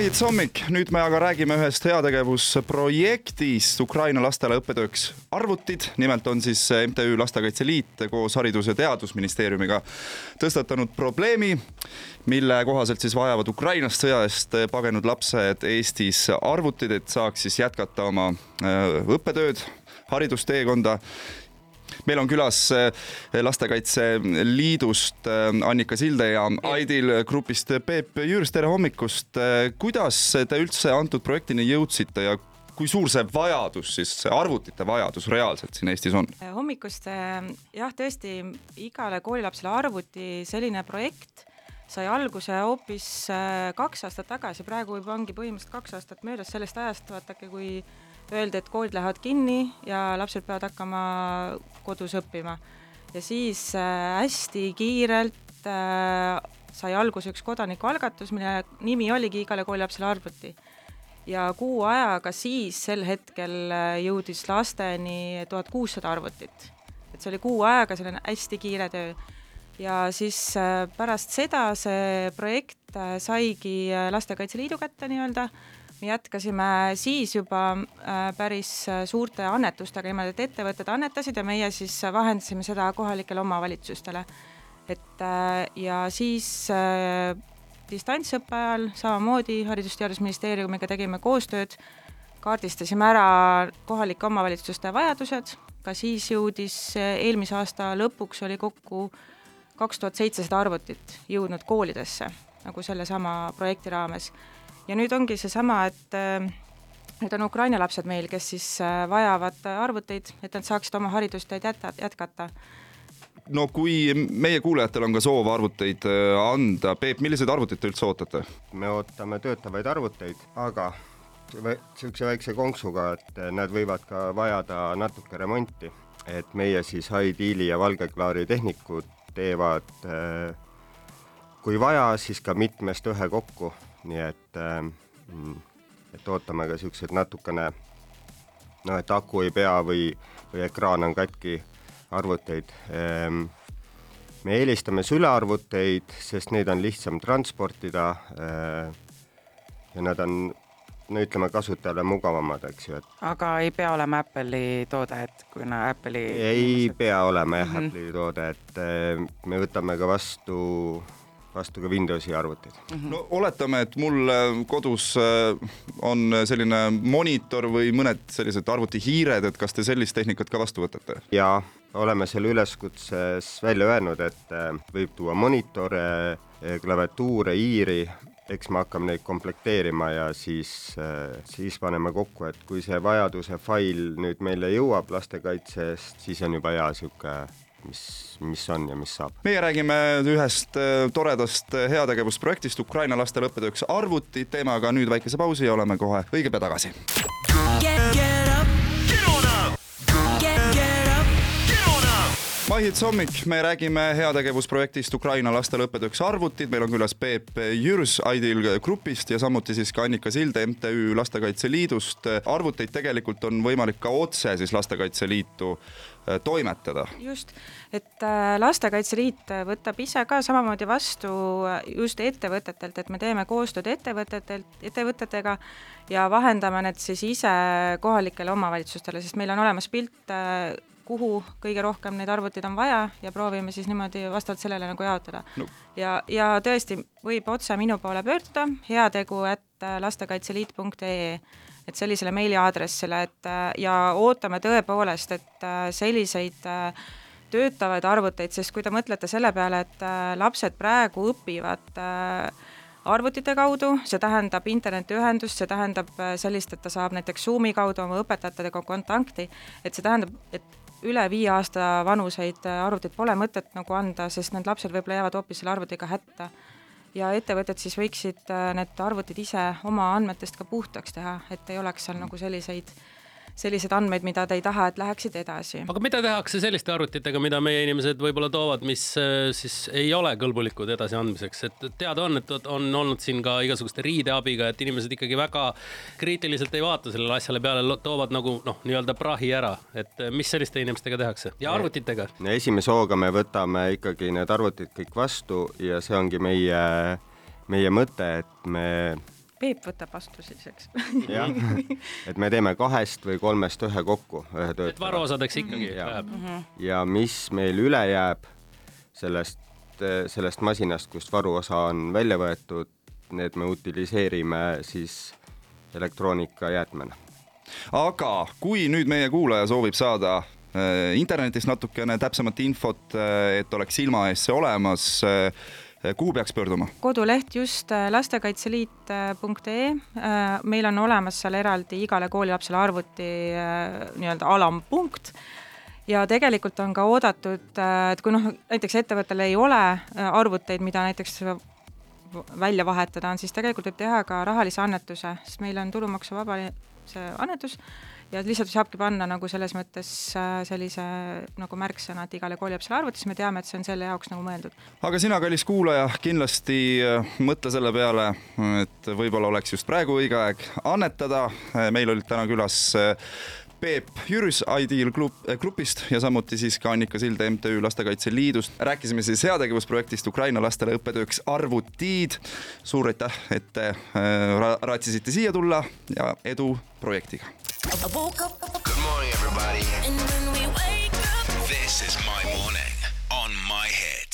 maihits hommik, nüüd me aga räägime ühest heategevusprojektist Ukraina lastele õppetööks arvutid. nimelt on siis MTÜ Lastekaitse Liit koos Haridus- ja Teadusministeeriumiga tõstatanud probleemi, mille kohaselt siis vajavad Ukrainast sõja eest pagenud lapsed Eestis arvutid, et saaks siis jätkata oma äh, õppetööd, haridusteekonda meil on külas äh, Lastekaitse Liidust äh, Annika Silde ja Aidil grupist Peep Jürs, tere hommikust. Äh, kuidas te üldse antud projektini jõudsite ja kui suur see vajadus siis, see arvutite vajadus reaalselt siin Eestis on? hommikust jah, tõesti igale koolilapsele arvuti selline projekt sai alguse hoopis kaks aastat tagasi, praegu juba ongi põhimõtteliselt kaks aastat möödas sellest ajast, vaadake, kui öeldi, et koolid lähevad kinni ja lapsed peavad hakkama kodus õppima. ja siis äh, hästi kiirelt äh, sai alguse üks kodanikualgatus, mille nimi oligi Igale koolilapsele arvuti. ja kuu ajaga siis sel hetkel äh, jõudis lasteni tuhat kuussada arvutit. et see oli kuu ajaga selline hästi kiire töö. ja siis pärast seda see projekt saigi Lastekaitse Liidu kätte nii-öelda me jätkasime siis juba äh, päris äh, suurte annetustega niimoodi, et ettevõtted annetasid ja meie siis vahendasime seda kohalikele omavalitsustele. et äh, ja siis distantsõppe ajal samamoodi Haridus- ja Teadusministeeriumiga tegime koostööd, kaardistasime ära kohalike omavalitsuste vajadused, ka siis jõudis eelmise aasta lõpuks oli kokku kaks tuhat seitsesada arvutit jõudnud koolidesse nagu sellesama projekti raames ja nüüd ongi seesama, et äh, need on Ukraina lapsed meil, kes siis äh, vajavad arvuteid, et nad saaksid oma haridusteed jätta, jätkata no kui meie kuulajatel on ka soov arvuteid äh, anda, Peep, milliseid arvuteid te üldse ootate? me ootame töötavaid arvuteid, aga niisuguse väikse konksuga, et nad võivad ka vajada natuke remonti. et meie siis High-Deali ja Valgeklaari tehnikud teevad kui vaja, siis ka mitmest ühe kokku nii et, ähm, et ootame ka niisuguseid natukene noh, et aku ei pea või, või ekraan on katki arvuteid. Ähm, me eelistame sülearvuteid, sest neid on lihtsam transportida äh, ja nad on no ütleme, kasutajale mugavamad, eks ju, et aga ei pea olema Apple'i toode, et kuna Apple'i ei pea olema jah mm -hmm., Apple'i toode, et äh, me võtame ka vastu vastu ka Windowsi arvutid mm. -hmm. no oletame, et mul äh, kodus äh, on selline monitor või mõned sellised arvutihiired, et kas te sellist tehnikat ka vastu võtate? jaa, oleme selle üleskutses välja öelnud, et äh, võib tuua monitore, klaviatuure, hiiri, eks me hakkame neid komplekteerima ja siis, siis paneme kokku, et kui see vajaduse fail nüüd meile jõuab lastekaitsest, siis on juba hea niisugune mis, mis on ja mis saab. meie räägime ühest äh, toredast äh, heategevusprojektist Ukraina lastele õppetööks arvutid, teeme aga nüüd väikese pausi ja oleme kohe õige pea tagasi. Maihits hommik, me räägime heategevusprojektist Ukraina lastele õppetööks arvutid, meil on külas Peep Jürs Aidil grupist ja samuti siis ka Annika Silde MTÜ Lastekaitse Liidust. arvuteid tegelikult on võimalik ka otse siis Lastekaitse Liitu Äh, toimetada. just, et äh, Lastekaitse Liit võtab ise ka samamoodi vastu äh, just ettevõtetelt, et me teeme koostööd ettevõtetelt, ettevõtetega ja vahendame need siis ise kohalikele omavalitsustele, sest meil on olemas pilt, kuhu kõige rohkem neid arvuteid on vaja ja proovime siis niimoodi vastavalt sellele nagu jaotada. No.. ja, ja tõesti, võib otse minu poole pöörduda, heategu et lastekaitseliit.ee et sellisele meiliaadressile, et äh, ja ootame tõepoolest, et äh, selliseid äh, töötavaid arvuteid, sest kui te mõtlete selle peale, et lapsed praegu õpivad arvutite kaudu, see tähendab internetiühendust, see tähendab sellist, et ta saab näiteks Zoomi kaudu oma õpetajatega kontakti, et see tähendab, et üle viie aasta vanuseid arvuteid pole mõtet nagu anda, sest need lapsed võib-olla jäävad hoopis selle arvutiga hätta. Ja ettevõtted siis võiksid äh, need arvutid ise oma andmetest ka puhtaks teha, et ei oleks seal nagu selliseid selliseid andmeid, mida te ei taha, et läheksid edasi. aga mida tehakse selliste arvutitega, mida meie inimesed võib-olla toovad, mis äh, siis ei ole kõlbulikud edasiandmiseks, et teada on, et on olnud siin ka igasuguste riideabiga, et inimesed ikkagi väga kriitiliselt ei vaata sellele asjale peale, toovad nagu noh, nii-öelda prahi ära, et äh, mis selliste inimestega tehakse ja arvutitega? esimese hooga me võtame ikkagi need arvutid kõik vastu ja see ongi meie, meie mõte, et me Peep võtab vastu siis, eks jah, et me teeme kahest või kolmest ühe kokku, ühe et töötleja. varuosadeks ikkagi Jaa. läheb. ja mis meil üle jääb sellest, sellest masinast, kust varuosa on välja võetud, need me utiliseerime siis elektroonikajäätmena. aga kui nüüd meie kuulaja soovib saada äh, internetist natukene täpsemat infot, et oleks silma ees see olemas, kuhu peaks pöörduma? koduleht just äh, lastekaitseliit.ee, meil on olemas seal eraldi igale koolilapsele arvuti nii-öelda alampunkt. Ja tegelikult on ka oodatud, et kui noh, näiteks ettevõttel ei ole arvuteid, mida näiteks välja vahetada on, siis tegelikult võib teha ka rahalise annetuse, sest meil on tulumaksuvaba see annetus ja lihtsalt saabki panna nagu selles mõttes äh, sellise nagu märksõna, et igale koolilapsele arvuti, siis me teame, et see on selle jaoks nagu mõeldud. aga sina, kallis kuulaja, kindlasti äh, mõtle selle peale, et võib-olla oleks just praegu õige aeg annetada. meil olid täna külas äh, Peep Jürs Ideal Group, grupist ja samuti siis ka Annika Silde MTÜ Lastekaitse Liidust. rääkisime siis heategevusprojektist Ukraina lastele õppetööks arvutid. suur aitäh, et te ra raatsisite siia tulla ja edu projektiga. Good morning, everybody. And when we wake up, This is my morning on my hits.